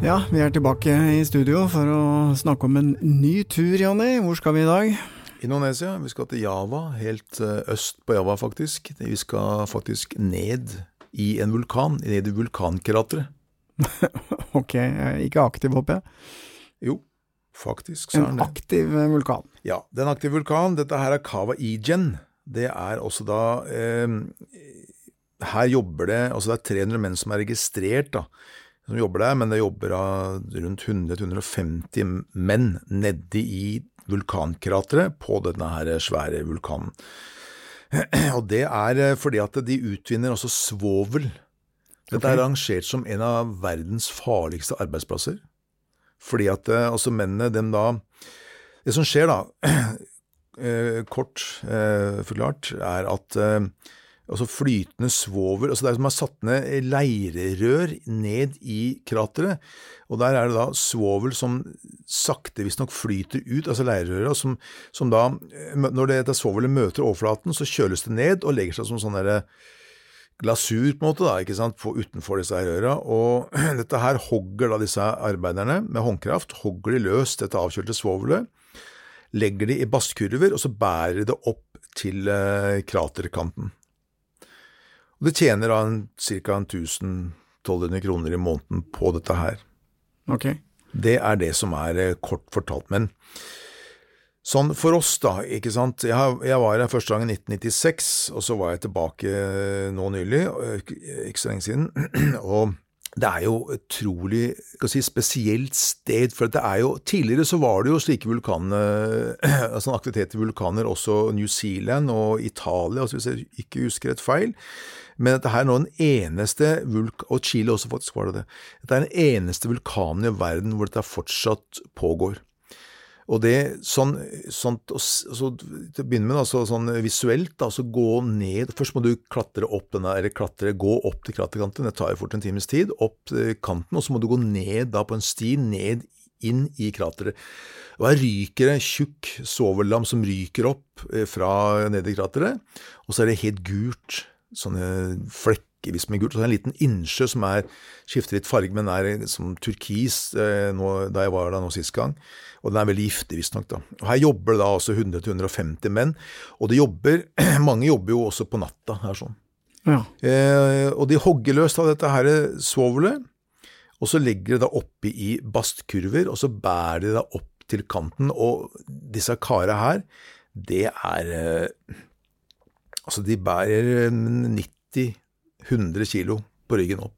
Ja, vi er tilbake i studio for å snakke om en ny tur, Jonny. Hvor skal vi i dag? Indonesia. Vi skal til Java, helt eh, øst på Java faktisk. Vi skal faktisk ned i en vulkan, ned i vulkankrateret. ok, ikke aktiv, håper jeg? Jo, faktisk så En aktiv eh, vulkan? Ja, det er en aktiv vulkan. Dette her er Kava Ijen. Det er også da eh, Her jobber det Altså det er 300 menn som er registrert, da som jobber der, men det jobber av rundt 100-150 menn nedi i vulkankrateret på denne her svære vulkanen. Og det er eh, fordi at de utvinner altså svovel. Dette okay. er rangert som en av verdens farligste arbeidsplasser. Fordi at altså mennene, dem da Det som skjer, da, eh, kort forklart, er at altså flytende svovel altså Det er som er satt ned leirerør ned i krateret. Og der er det da svovel som sakte visstnok flyter ut, altså leirerøra, som, som, da Når dette svovelet møter overflaten, så kjøles det ned og legger seg som sånn derre glasur, på en måte, da, ikke sant, på, utenfor disse røra. Og dette her hogger da disse arbeiderne med håndkraft, hogger de løs dette avkjølte svovelet, legger de i basskurver, og så bærer de det opp til eh, kraterkanten. Og det tjener da ca. 1200 kroner i måneden på dette her. Ok. Det er det som er eh, kort fortalt. Men sånn for oss, da, ikke sant. Jeg, jeg var her første gang i 1996, og så var jeg tilbake eh, nå nylig, ikke så lenge siden. og det er jo utrolig si, spesielt sted, for det er jo Tidligere så var det jo slike vulkaner, altså aktivitet i vulkaner også New Zealand og Italia, altså hvis jeg ikke husker et feil. Men dette her er nå den eneste vulk og Chile også faktisk var det det. Dette er den eneste vulkanen i verden hvor dette fortsatt pågår. Og det sånn, sånt, så, Til å begynne med, altså, sånn visuelt, da, så gå ned. Først må du klatre opp denne, eller klatre, gå opp til kraterkanten, det tar jo fort en times tid, opp kanten, og så må du gå ned da på en sti, ned inn i krateret. Og her ryker det tjukk svovellam som ryker opp eh, fra nede i krateret, og så er det helt gult sånne flekkevis med gult. Så er det en liten innsjø som er, skifter litt farge, men er som turkis eh, nå, da jeg var der nå sist gang. Og den er veldig giftig, visstnok. da. Og Her jobber det da altså 100-150 menn. Og de jobber, mange jobber jo også på natta her sånn. Ja. Eh, og de hogger løs av dette her svovelet, og så legger de det oppi i bastkurver, og så bærer de det opp til kanten. Og disse kara her, det er eh, Altså, de bærer 90-100 kilo på ryggen opp.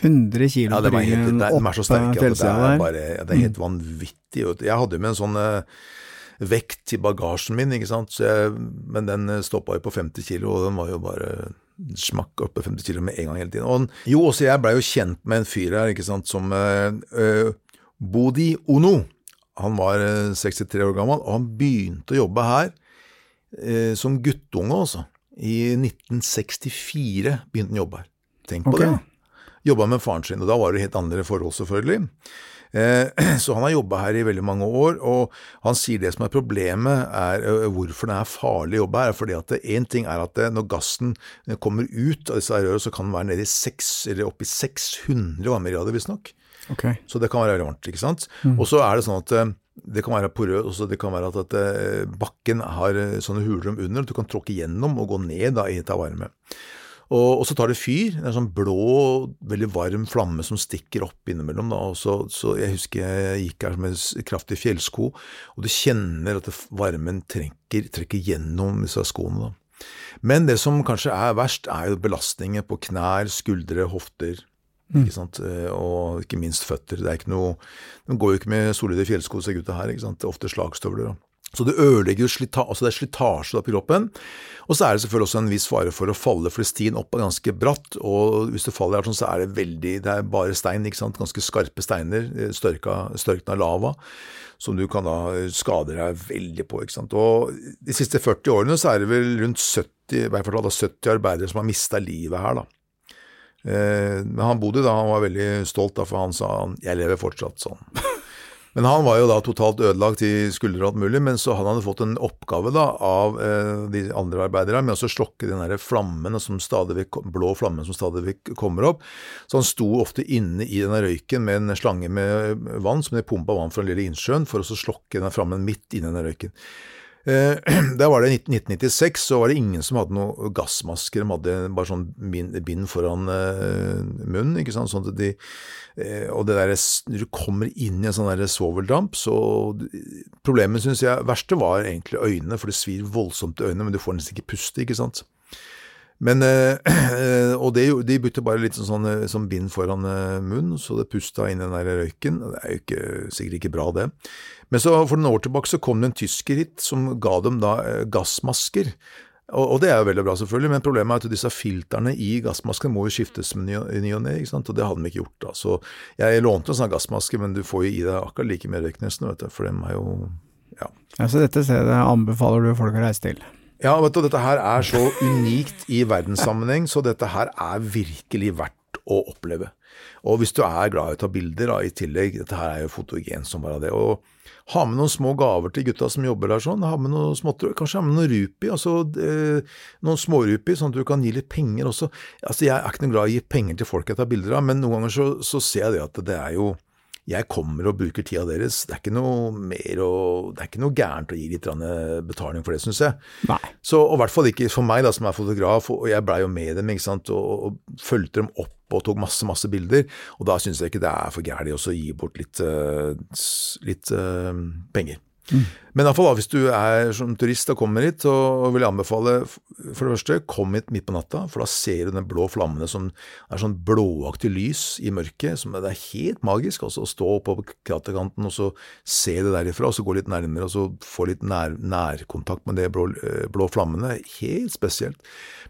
100 kilo ja, på ryggen opp de er så sterke at det er, bare, ja, det er helt mm. vanvittig. Jeg hadde jo med en sånn uh, vekt til bagasjen min, ikke sant, jeg, men den uh, stoppa jo på 50 kilo, og den var jo bare smakk opp på 50 kilo med en gang hele tiden. Og, jo, også jeg blei jo kjent med en fyr her, ikke sant, som uh, Bodi Ono. Han var 63 år gammel, og han begynte å jobbe her som guttunge, altså. I 1964 begynte han å jobbe her. Tenk på okay. det. Jobba med faren sin, og da var det helt andre forhold, selvfølgelig. Eh, så han har jobba her i veldig mange år, og han sier det som er problemet, er hvorfor det er farlig å jobbe her. er fordi at Én ting er at når gassen kommer ut av disse rørene, så kan den være nede i 6, eller oppi 600 varmegrader, visstnok. Okay. Så det kan være veldig varmt. ikke sant? Mm. Og så er det sånn at det kan være porøs, det kan være at, eh, bakken har eh, sånne huler under, at du kan tråkke gjennom og gå ned da, i dette varme. Og, og, så tar det fyr. Det er en sånn blå, veldig varm flamme som stikker opp innimellom. Da. Så, så Jeg husker jeg gikk her med kraftig fjellsko, og du kjenner at varmen trekker, trekker gjennom disse skoene. Da. Men det som kanskje er verst, er jo belastninger på knær, skuldre, hofter. Mm. Ikke sant? Eh, og ikke minst føtter. Det er ikke noe, De går jo ikke med solide fjellsko, disse gutta her. ikke sant? Ofte slagstøvler. Da. Så det ødelegger jo slita altså det er slitasje på kroppen. Og så er det selvfølgelig også en viss fare for å falle, for stien opp er ganske bratt, og hvis du faller her sånn, så er det veldig Det er bare stein, ikke sant, ganske skarpe steiner, eh, størka, størkna lava, som du kan da skade deg veldig på, ikke sant. Og de siste 40 årene så er det vel rundt 70, i hvert fall 70 arbeidere som har mista livet her, da. Eh, men han bodde da, han var veldig stolt, da, for han sa han 'jeg lever fortsatt' sånn. Men han var jo da totalt ødelagt i skuldre og alt mulig, men så hadde han fått en oppgave da av eh, de andre arbeiderne med å slokke den der flammen som stadig blå flammen som stadig kommer opp. Så han sto ofte inne i denne røyken med en slange med vann som de pumpa vann fra den lille innsjøen for å slokke denne flammen midt inni den røyken. Eh, der var det 1996, så var det ingen som hadde noen gassmasker. De hadde bare sånn bind foran eh, munnen. ikke sant, sånn at de, eh, Og det der, når du kommer inn i en sånn der svoveldamp, så Problemet, syns jeg, verste var egentlig øynene, for det svir voldsomt i øynene, men du får nesten ikke puste, ikke sant. Men, og det, de bytte bare litt sånn, sånn bind foran munnen, så det pusta inn den der røyken. Det er jo ikke, sikkert ikke bra, det. Men så for noen år tilbake så kom det en tysker hit som ga dem da gassmasker. Og, det er jo veldig bra, selvfølgelig, men problemet er at disse filterne i gassmasken må jo skiftes med ny og ne, og det hadde de ikke gjort da. Så jeg lånte en sånn gassmaske, men du får jo i deg akkurat like røyk vet du, for dem er jo ja. ja. Så dette stedet anbefaler du folk å reise til? Ja, vet du, dette her er så unikt i verdenssammenheng, så dette her er virkelig verdt å oppleve. Og hvis du er glad i å ta bilder da, i tillegg, dette her er jo fotogen som bare det. og ha med noen små gaver til gutta som jobber der sånn. Ha med noe smått, kanskje ha med noen rupi, altså eh, noen smårupi, sånn at du kan gi litt penger også. Altså, Jeg er ikke noe glad i å gi penger til folk jeg tar bilder av, men noen ganger så, så ser jeg det at det er jo jeg kommer og bruker tida deres. Det er ikke noe mer å, det er ikke noe gærent å gi litt betaling for det, syns jeg. Nei. Så, og I hvert fall ikke for meg da, som er fotograf, og jeg blei jo med dem ikke sant, og, og fulgte dem opp og tok masse, masse bilder. Og da syns jeg ikke det er for gærent å gi bort litt, uh, litt uh, penger. Mm. Men iallfall hvis du er som turist og kommer hit, så vil jeg anbefale for det første, kom hit midt på natta, for da ser du den blå flammene som er sånn blåaktig lys i mørket. som Det er helt magisk også, å stå på kraterkanten og så se det derifra, og så gå litt nærmere og så få litt nær, nærkontakt med de blå, eh, blå, flammene. Helt spesielt.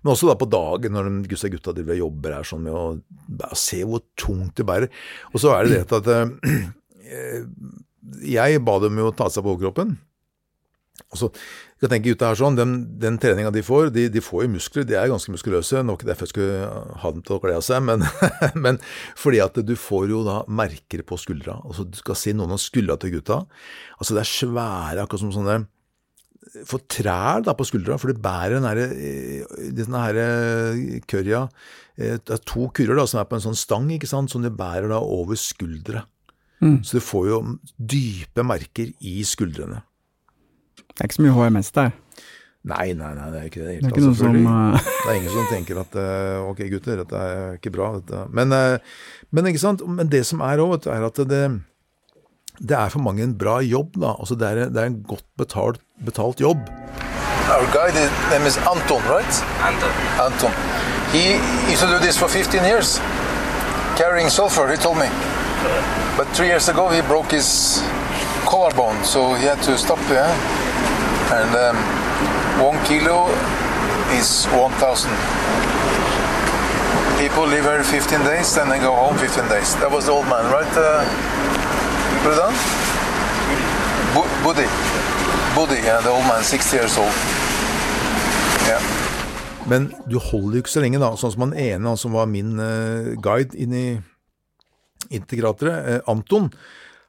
Men også da på dagen, når disse gutta driver og jobber her sånn med å, se hvor tungt det bærer. Og så er det det at øh, jeg ba dem jo ta seg på overkroppen. Og så jeg tenke gutta her sånn, Den, den treninga de får, de, de, får jo muskler, de er ganske muskuløse. Nå er ikke derfor jeg skulle ha dem til å kle av seg, men, men, fordi at du får jo da merker på skuldra. Altså Du skal se noen av skuldra til gutta. Altså Det er svære, akkurat som sånne Få trær da på skuldra, for de bærer den herre eh, denne her currya eh, Det er to kurrer da som er på en sånn stang, ikke sant, som de bærer da over skuldra. Mm. Så du får jo dype merker i skuldrene. Det er ikke så mye HMS der? Nei, nei, nei, det er ikke det. Det er, ikke noe som, uh... det er ingen som tenker at uh, ok, gutter, dette er ikke bra. Dette. Men, uh, men, ikke sant? men det som er òg, er at det, det, er for mange en bra jobb. da. Altså det, er, det er en godt betalt, betalt jobb. Our guide name is Anton, right? Anton. Anton. He used to do this for 15 years, carrying sulfur. He told me. But three years ago he broke his collarbone, so he had to stop. Yeah? And um, one kilo is 1,000. People live here 15 days, then they go home 15 days. That was the old man, right? Uh, on? Buddy. Buddy, yeah, the old man, 60 years old. Yeah. Men du holder jo ikke så lenge, da. Sånn som han ene, han som var min uh, guide inn i integratoret, eh, Anton,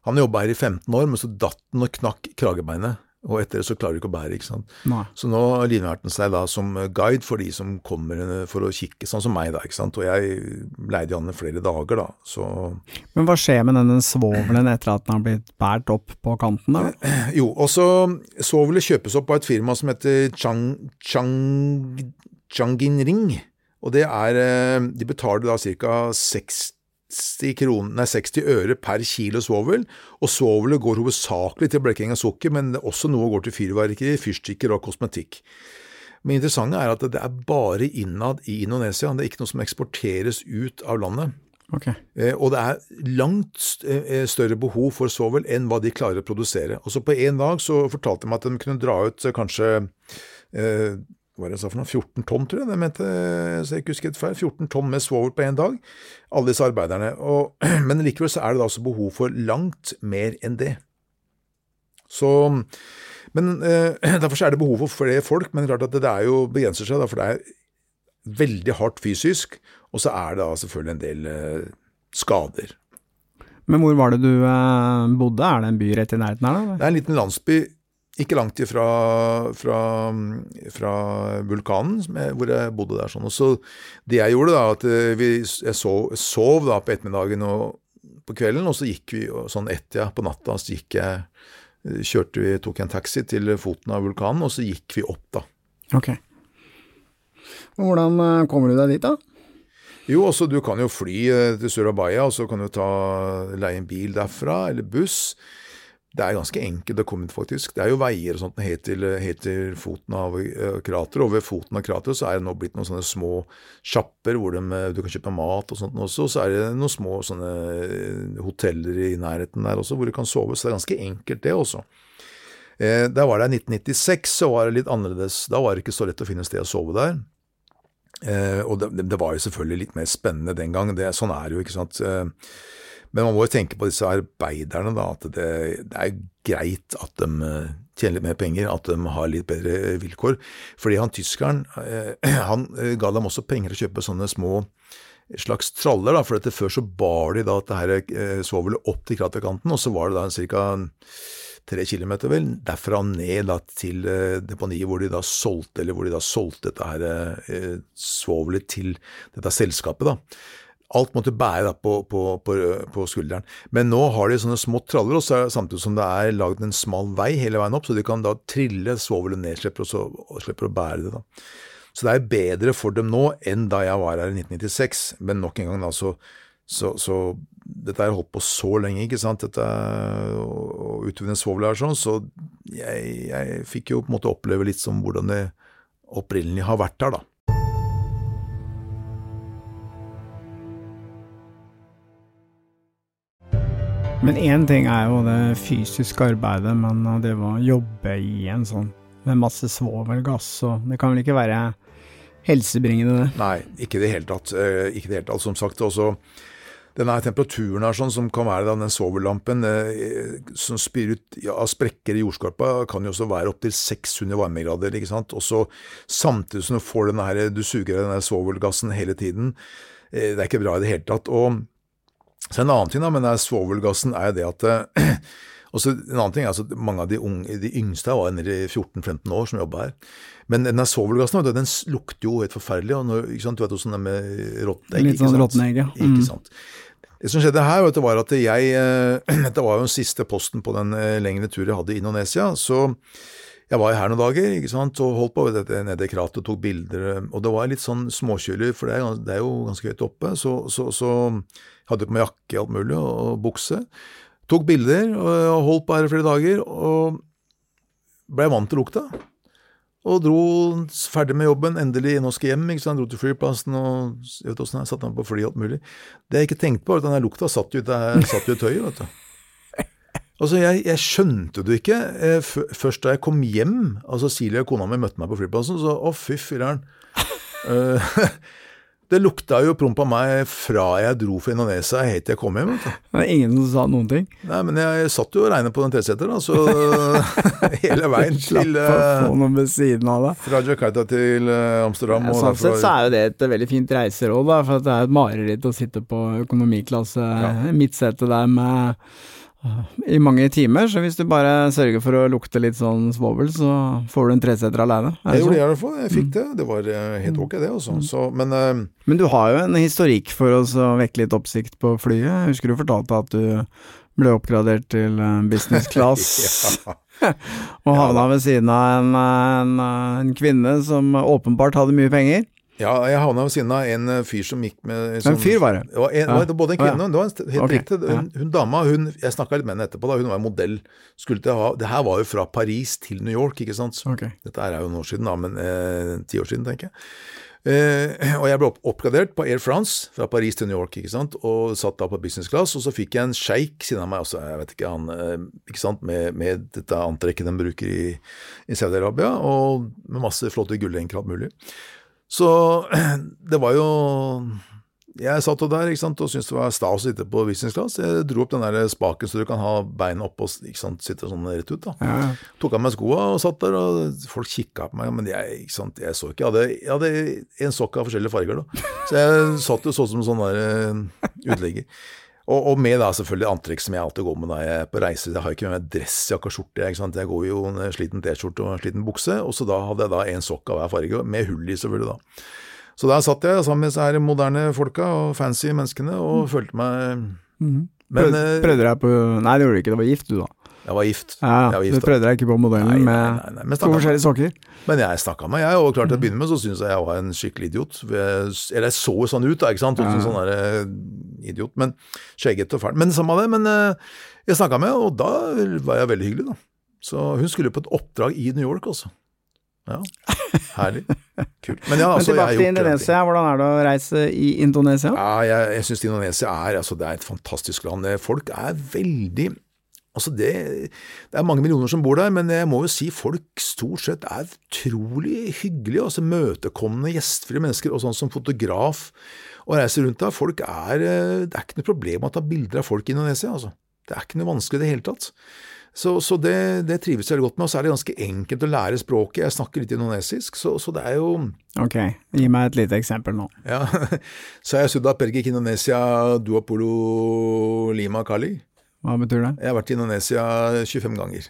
han jobba her i 15 år, men så datt han og knakk kragebeinet. Og etter det så klarer du ikke å bære, ikke sant. Nei. Så nå livnærte han seg da som guide for de som kommer for å kikke, sånn som meg, da, ikke sant. Og jeg leide han i flere dager, da, så Men hva skjer med denne svovelen etter at den har blitt båret opp på kanten, da? Jo, også svovelet kjøpes opp av et firma som heter Chang, Chang, Changin Ring. Og det er eh, De betaler da ca. 60 60, kroner, nei, 60 øre per kilo svovel, og svovelet går hovedsakelig til blekking av sukker, men også noe går til fyrverkeri, fyrstikker og kosmetikk. Men interessante er at det er bare innad i Indonesia, det er ikke noe som eksporteres ut av landet. Okay. Eh, og det er langt eh, større behov for svovel enn hva de klarer å produsere. Og så på én dag så fortalte de meg at de kunne dra ut eh, kanskje eh, hva var det jeg sa for noe? 14 tonn, tror jeg det mente, så jeg ikke husker helt feil. 14 tonn med svovel på én dag, alle disse arbeiderne. Og, men likevel så er det da altså behov for langt mer enn det. Så, men eh, Derfor så er det behov for flere folk, men klart at det, det er jo begrenser seg, da, for det er veldig hardt fysisk, og så er det da selvfølgelig en del eh, skader. Men hvor var det du eh, bodde? Er det en by rett i nærheten her, da? Det er en liten landsby ikke langt ifra fra, fra vulkanen, hvor jeg bodde der. sånn. Og så Det jeg gjorde, da, at eh, vi, jeg sov, sov da på ettermiddagen og på kvelden, og så gikk vi sånn ett-ja på natta, så gikk jeg kjørte vi, tok en taxi til foten av vulkanen, og så gikk vi opp, da. Ok. Og hvordan eh, kommer du deg dit, da? Jo, også du kan jo fly eh, til Surabaya, og så kan du ta, leie en bil derfra, eller buss. Det er ganske enkelt å komme ut, faktisk. Det er jo veier og sånt helt til, helt til foten av eh, krateret, og ved foten av krateret så er det nå blitt noen sånne små sjapper hvor de, eh, du kan kjøpe mat og sånt også, og så er det noen små sånne eh, hoteller i nærheten der også, hvor du kan sove, så det er ganske enkelt det også. Eh, da var det i 1996, så var det litt annerledes. Da var det ikke så lett å finne sted å sove der. Eh, og det, det var jo selvfølgelig litt mer spennende den gang, det, sånn er det jo, ikke sant. Eh, men man må jo tenke på disse arbeiderne, da, at det, det er greit at de eh, tjener litt mer penger, at de har litt bedre vilkår. Fordi han tyskeren, eh, han eh, ga dem også penger til å kjøpe sånne små slags traller, da, for dette før så bar de da dette eh, svovelet opp til kraterkanten, og så var det da ca. tre kilometer vel, derfra ned da til eh, deponiet hvor de da solgte, eller hvor de da solgte dette her eh, svovelet til dette selskapet, da. Alt måtte bære på, på, på, på skulderen. Men nå har de sånne små traller, også, samtidig som det er lagd en smal vei hele veien opp, så de kan da trille svovelet ned, slipper, også, og slipper å bære det. da. Så det er bedre for dem nå enn da jeg var her i 1996, men nok en gang da, så, så, så dette har holdt på så lenge, ikke sant, dette å utvinne svovel her sånn, så jeg, jeg fikk jo på en måte oppleve litt som hvordan det opprinnelig har vært her, da. Men én ting er jo det fysiske arbeidet, men det å jobbe i en sånn med masse svovelgass, så det kan vel ikke være helsebringende, det? Nei, ikke i det hele tatt. Eh, ikke det hele tatt, som sagt. Også denne temperaturen her, sånn, som kan være da, den svovellampen eh, som spyr ut av sprekker i jordskorpa, kan jo også være opptil 600 varmegrader. ikke sant? Og så Samtidig som du får denne du suger av denne svovelgassen hele tiden. Eh, det er ikke bra i det hele tatt. og så En annen ting da, med denne svovelgassen er det at eh, også En annen ting er altså, mange av de, unge, de yngste var nede i 14-15 år som jobba her. Men denne svovelgassen den lukter jo helt forferdelig. og når, ikke sant, Du vet åssen det er med råtneegg? Litt sånn råtne egg, ja. Mm. Ikke sant. Det som skjedde her, vet du, var at jeg eh, Dette var jo den siste posten på den eh, lengre turen jeg hadde i Indonesia. Så jeg var her noen dager ikke sant, og holdt på nede i kratet og tok bilder. eh, Og det var litt sånn småkjølig, for det er, det er jo ganske høyt oppe. Så, så, så hadde jeg på meg jakke og alt mulig, og bukse. Tok bilder og holdt på her i flere dager, og ble vant til lukta. Og dro ferdig med jobben, endelig nå skal hjem, ikke sant, dro til flyplassen og jeg vet åssen jeg satte meg på fly og alt mulig. Det jeg ikke tenkte på, var at den lukta satt satt jo i tøyet, vet du. Altså, jeg, jeg skjønte det ikke eh, først da jeg kom hjem. Altså, Silje, kona mi, møtte meg på flyplassen og sa å, fy filler'n. Eh, det lukta jo promp av meg fra jeg dro fra Indonesia helt til jeg kom hjem. Det var ingen som sa noen ting. Nei, men jeg satt jo og regnet på den treseteren, da, så hele veien til eh, få noe ved siden av det. Fra Jakarta til Amsterdam. Ja, Sånn sett så er jo det et veldig fint reiseråd, da, for det er et mareritt å sitte på økonomiklasse midtsete der med uh, i mange timer, så hvis du bare sørger for å lukte litt sånn svovel, så får du en treseter alene. Jeg gjorde det i hvert fall. Jeg fikk det. Det var eh, helt ok, det også. Så, men uh, Men du har jo en historikk for oss å vekke litt oppsikt på flyet. Jeg husker du fortalte at du ble oppgradert til eh, business class. ja. Og havna ved siden av en, en, en kvinne som åpenbart hadde mye penger. Ja, jeg havna ved siden av en eh, fyr som gikk med som, En fyr var det? Ja, en, Ja. både en kvinne og var en, helt okay. riktig. Hun, hun dama, hun, jeg snakka litt med henne etterpå, da, hun var modell. Skulle til ha, det her var jo fra Paris til New York, ikke sant. Okay. Dette er jo noen år siden, da, men eh, ti år siden, tenker jeg. Eh, og jeg ble opp oppgradert på Air France fra Paris til New York, ikke sant, og satt da på business class. Og så fikk jeg en sjeik siden av meg, altså, jeg vet ikke, han, eh, ikke sant, med, med dette antrekket de bruker i, i Saudi-Arabia, og med masse flotte gullenker og alt mulig. Så det var jo jeg satt der ikke sant, og syntes det var stas å sitte på business class. Jeg dro opp den der spaken så du kan ha beina oppå og sitte sånn rett ut. da. Ja. Tok av meg skoa og satt der, og folk kikka på meg, men jeg, ikke sant, jeg så ikke. Jeg hadde, jeg hadde en sokk av forskjellige farger, da. Så jeg satt jo sånn som sånn der uh, uteligger. Og, og, med da selvfølgelig antrekk som jeg alltid går med da jeg er på reise. Jeg har ikke med meg dressjakke og skjorte. ikke sant? Jeg går jo en sliten T-skjorte og en sliten bukse, og så da hadde jeg da en sokk av hver farge, med hull i selvfølgelig da. Så der satt jeg sammen med disse moderne folka og fancy menneskene og følte meg mm. Men, prøvde, du prøvde deg på Nei, det gjorde du ikke, det var gift du, da. Jeg var gift. Ja, jeg var gift du prøvde deg ikke på modellen nei, nei, nei, med to forskjellige sokker? Men jeg snakka med jeg, og klart til å begynne med så syntes jeg jeg var en skikkelig idiot. Eller jeg så jo sånn ut, da, ikke sant. Ja. Sånn der, eh, idiot. Men skjeggete og fæl. Men samme det. Men eh, jeg snakka med og da var jeg veldig hyggelig, da. Så hun skulle på et oppdrag i New York, også. Ja, herlig. Kult. Men, ja, altså, Men tilbake til Indonesia. Hvordan er det å reise i Indonesia? Ja, jeg, jeg syns Indonesia er, altså, det er et fantastisk land. Folk er veldig Altså det, det, er mange millioner som bor der, men jeg må jo si folk stort sett er utrolig hyggelige, altså møtekommende, gjestfrie mennesker. Og sånn som fotograf og reiser rundt der, folk er Det er ikke noe problem å ta bilder av folk i Indonesia, altså. Det er ikke noe vanskelig i det hele tatt. Så, så det, det, trives jeg godt med. Og så er det ganske enkelt å lære språket. Jeg snakker litt indonesisk, så, så det er jo Ok, gi meg et lite eksempel nå. Ja, Så jeg sudda pergi Indonesia duapolo lima kali. Hva betyr det? Jeg har vært i Indonesia 25 ganger.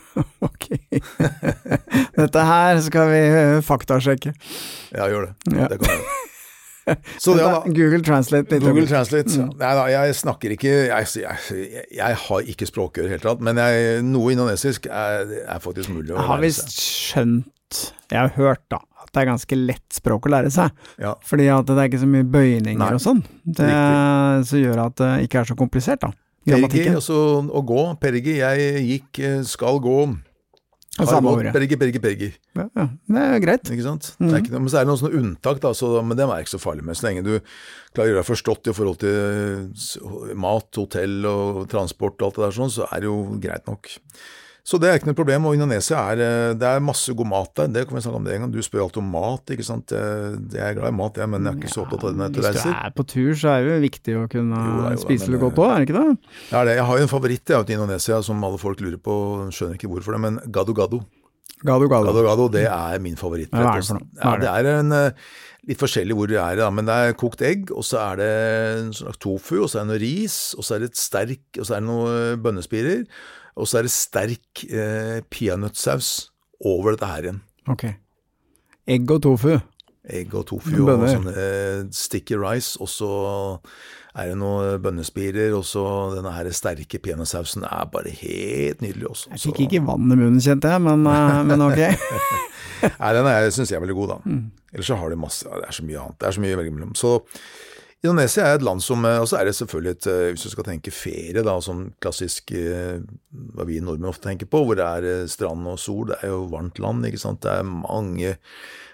ok. Dette her skal vi faktasjekke. Ja, gjør det. Ja. Det kan jeg gjøre. Så det, da, Google Translate. Litt Google Translate. Mm. Nei da, jeg snakker ikke Jeg, jeg, jeg har ikke språkøre i det hele tatt, men jeg, noe indonesisk er, er, faktisk mulig å lære seg. Jeg har visst skjønt, jeg har hørt da, at det er ganske lett språk å lære seg. Ja. Fordi at det er ikke så mye bøyninger Nei. og sånn. Det som gjør at det ikke er så komplisert, da. Pergi, altså å gå. Perigi, jeg gikk, skal gå samme. Pergi, pergi, pergi. Ja, ja, det er greit. Ikke sant? Mm. Det er ikke, men så er det noen sånne unntak, da, så, men dem er ikke så farlig med. Så lenge du klarer å gjøre deg forstått i forhold til mat, hotell og transport og alt det der sånn, så er det jo greit nok. Så det er ikke noe problem. Og Indonesia er eh, det er masse god mat der. Det kan vi snakke om det en gang. Du spør alltid om mat, ikke sant. Jeg er glad i mat, jeg, men jeg er ikke så opptatt av det når jeg. Hvis du er på tur, så er det jo viktig å kunne jo, jo, spise litt godt òg, er det ikke det? Ja, det. Jeg har jo en favoritt jeg, til Indonesia som alle folk lurer på, skjønner ikke hvorfor det, men gado gado. Gado gado. Gado gado, det er min favoritt. Hva er det for noe? Ja, det er en eh, litt forskjellig hvor det er, da, men det er kokt egg, og så er det en slags tofu, og så er det noe ris, og så er det et sterk, og så er det noen bønnespirer. Og så er det sterk eh, peanøttsaus over dette her igjen. Ok. Egg og tofu. Egg og tofu og sånn eh, sticky rice, og så er det noen bønnespirer, og så denne her sterke peanøttsausen er bare helt nydelig også. Jeg fikk så. ikke vann i munnen, kjente jeg, men, uh, men ok. Nei, den syns jeg er veldig god, da. Mm. Ellers så har du masse Det er så mye annet. Det er så mye å velge mellom. Så Indonesia er et land som Og så er det selvfølgelig et eh, Hvis du skal tenke ferie, da, som klassisk eh, hva vi nordmenn ofte tenker på, hvor det er eh, strand og sol, det er jo varmt land, ikke sant. Det er mange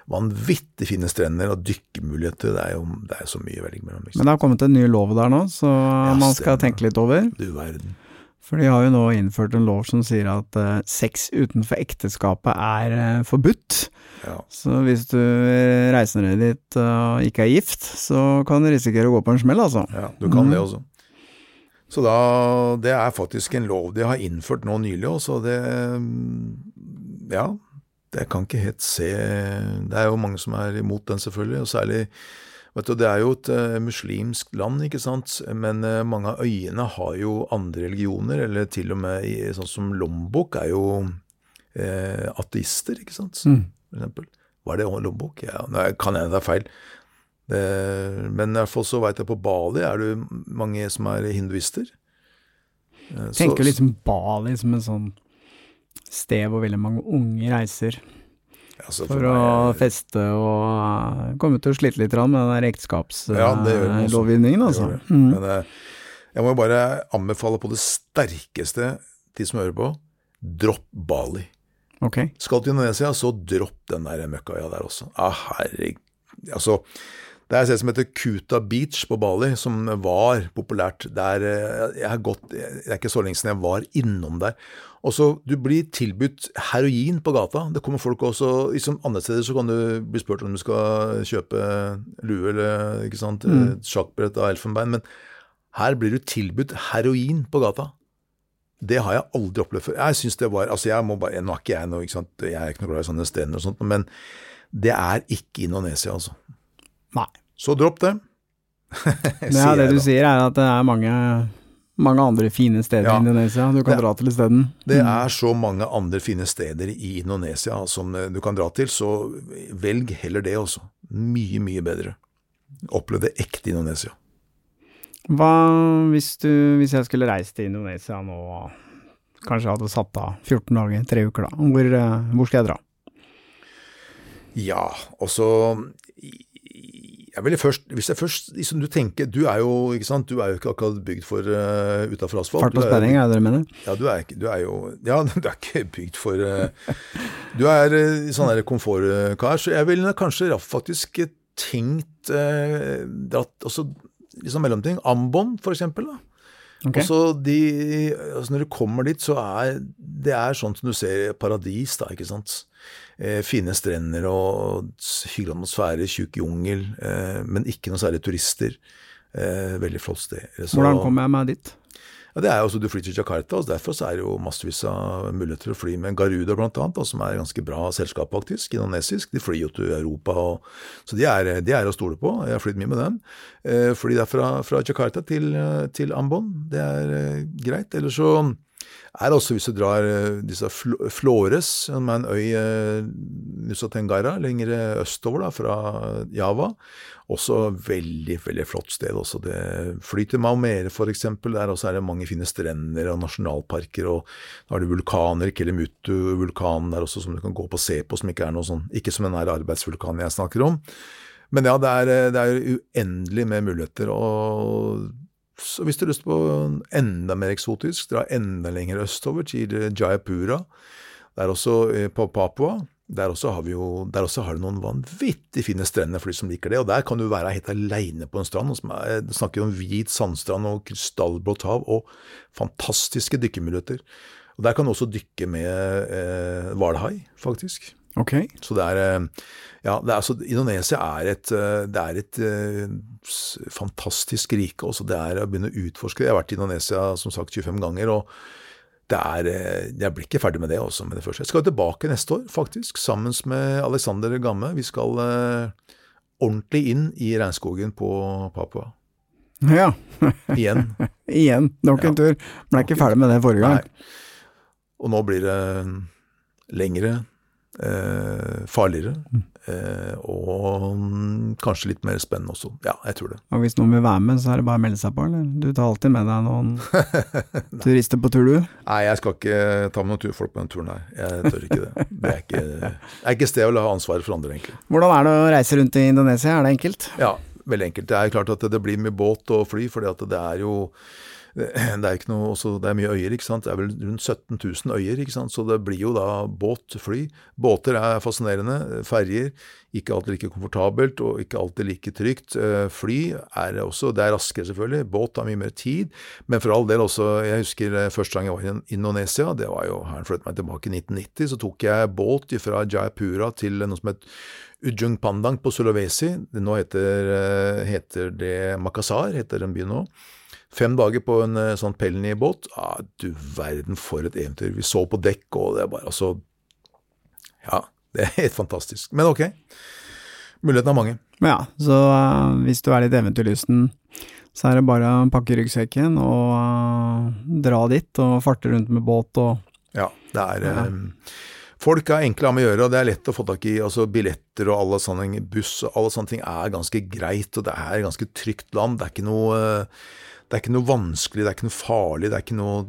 vanvittig fine strender og dykkemuligheter. Det er jo det er så mye å velge mellom. Men det har kommet en ny lov der nå, så ja, man skal tenke litt over. Du verden. For de har jo nå innført en lov som sier at uh, sex utenfor ekteskapet er uh, forbudt. Ja. Så hvis du reiser ned dit og uh, ikke er gift, så kan du risikere å gå på en smell, altså. Ja, du kan mm. det også. Så da, det er faktisk en lov de har innført nå nylig også, det Ja, det kan ikke helt se Det er jo mange som er imot den, selvfølgelig, og særlig Vet du, Det er jo et uh, muslimsk land, ikke sant, men uh, mange av øyene har jo andre religioner, eller til og med sånn som Lombok er jo eh, ateister, ikke sant, mm. for eksempel. Var det Lombok? Ja, nei, kan hende det er feil. Det, men i hvert fall så veit jeg på Bali er det mange som er hinduister. Tenker så, liksom Bali som en sånn sted hvor veldig mange unge reiser. Altså for, for meg, å feste og uh, komme til å slite litt med den ekteskapslovgivningen, ja, altså. Mm. Men jeg må bare anbefale på det sterkeste de som hører på, dropp Bali. Okay. Skal til Indonesia, så dropp den der møkkaøya der også. Ah, herregud Altså, det er et sted som heter Kuta Beach på Bali, som var populært. Der, eh, jeg har gått, Det er ikke så lenge siden jeg var innom der. Og så Du blir tilbudt heroin på gata. Det kommer folk også liksom Andre steder så kan du bli spurt om du skal kjøpe lue eller ikke sant, mm. sjakkbrett av elfenbein. Men her blir du tilbudt heroin på gata. Det har jeg aldri opplevd før. Jeg synes det var, altså jeg må bare, Nå er ikke jeg noe, ikke sant, jeg er ikke noe glad i sånne strender og sånt, men det er ikke Indonesia, altså. Nei. Så dropp det. ja, det du sier er at det er mange, mange andre fine steder ja, i Indonesia du kan det, dra til isteden. Det mm. er så mange andre fine steder i Indonesia som eh, du kan dra til, så velg heller det også. Mye, mye bedre. Opplev det ekte Indonesia. Hva hvis du, hvis jeg skulle reist til Indonesia nå, kanskje hadde satt av 14 dager, tre uker da, hvor, eh, hvor skal jeg dra? Ja, og så jeg ville først, hvis jeg først liksom, Du tenker, du er jo ikke sant, du er jo ikke akkurat bygd for uh, utafor asfalt. Fart og sperring er det dere mener? Ja, du er, du er, jo Ja, du er ikke bygd for uh, Du er uh, sånn der komfortkar, så jeg ville kanskje faktisk tenkt uh, dratt også liksom mellomting. Ambon, for eksempel. da. Okay. De, altså når du kommer dit, så er det er sånn som du ser paradis, da, ikke sant. Eh, fine strender og hyggelig atmosfære, tjukk jungel, eh, men ikke noe særlig turister. Eh, veldig flott sted. Så, Hvordan kommer jeg meg dit? Ja, det er jo også, Du flyr til Jakarta, og derfor så er det jo massevis av muligheter å fly med Garuda annet, som er ganske bra selskap faktisk, indonesisk. De flyr jo til Europa, og, så de er, de er, å stole på. Jeg har flydd mye med dem. Eh, fly derfra fra Jakarta til, til Ambon, det er eh, greit. Eller så er også hvis du drar eh, disse Flores, som er en øy i Nusa Tenggara, lenger østover da, fra Java. Også veldig, veldig flott sted. også. Det flyter Maumere, for eksempel. Der også er det mange fine strender og nasjonalparker. og Da har du vulkaner, Kelimutu-vulkanen der også, som du kan gå på og se på, som ikke er noe sånn Ikke som den her arbeidsvulkanen jeg snakker om. Men ja, det er, det er uendelig med muligheter. og så hvis du har lyst på enda mer eksotisk, dra enda lenger østover, til Jayapura. Der også eh, på Papua. Der også, har vi jo, der også har du noen vanvittig fine strender for de som liker det. Og der kan du være helt aleine på en strand. Du snakker om hvit sandstrand og krystallblått hav og fantastiske dykkemuligheter. Og Der kan du også dykke med eh, hvalhai, faktisk. Okay. Så det er eh, Ja, det er, altså, Indonesia er et, eh, det er et uh, fantastisk rike også. Det er å begynne å utforske. Jeg har vært i Indonesia som sagt 25 ganger. og det er, Jeg blir ikke ferdig med det også med det første. Jeg skal tilbake neste år, faktisk, sammen med Alexander Gamme. Vi skal eh, ordentlig inn i regnskogen på Papua. Ja. Igjen. Igjen. Nok en ja. tur. Ble ikke ferdig med det forrige gang. Nei. Og nå blir det lengre eh, farligere. Mm. Eh, og kanskje litt mer spennende også. Ja, jeg tror det. Og hvis noen vil være med, så er det bare å melde seg på, eller? Du tar alltid med deg noen turister på tur, du? Nei, jeg skal ikke ta med noen folk på den turen nei. Jeg tør ikke det. Det er ikke, er ikke sted å la ansvaret for andre, egentlig. Hvordan er det å reise rundt i Indonesia, er det enkelt? Ja, veldig enkelt. Det er klart at det blir mye båt og fly, for det er jo det er, noe, også, det er mye øyer, ikke sant. Det er vel rundt 17 000 øyer, ikke sant. Så det blir jo da båt, fly. Båter er fascinerende. Ferjer. Ikke alltid like komfortabelt og ikke alltid like trygt. Eh, fly er også, det er raskere selvfølgelig. Båt tar mye mer tid. Men for all del også, jeg husker eh, første gang jeg var i Indonesia, det var jo, her flyttet meg tilbake i 1990, så tok jeg båt fra Jayapura til noe som het Ujung Pandang på Sulawesi. Nå heter, eh, heter det Makassar, heter den byen nå. Fem dager på en eh, sånn Pelny-båt. Ah, du verden for et eventyr. Vi så på dekk, og det er bare altså Ja, det er helt fantastisk. Men ok. Mulighetene er mange. Ja, så uh, hvis du er litt eventyrlysten, så er det bare å pakke ryggsekken og uh, dra dit og farte rundt med båt og Ja, det er ja. Um, Folk er enkle med å gjøre, og det er lett å få tak i. altså Billetter og alle sånne buss og alle sånne ting er ganske greit, og det er ganske trygt land. Det er ikke noe uh, det er ikke noe vanskelig, det er ikke noe farlig, det er ikke noe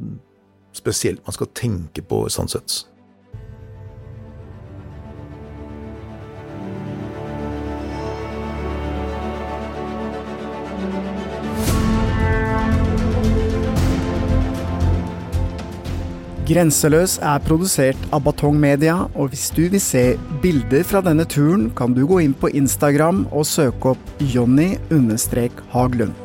spesielt man skal tenke på sånn sett. Grenseløs er produsert av Batong Media, og hvis du vil se bilder fra denne turen, kan du gå inn på Instagram og søke opp Jonny-Haglund.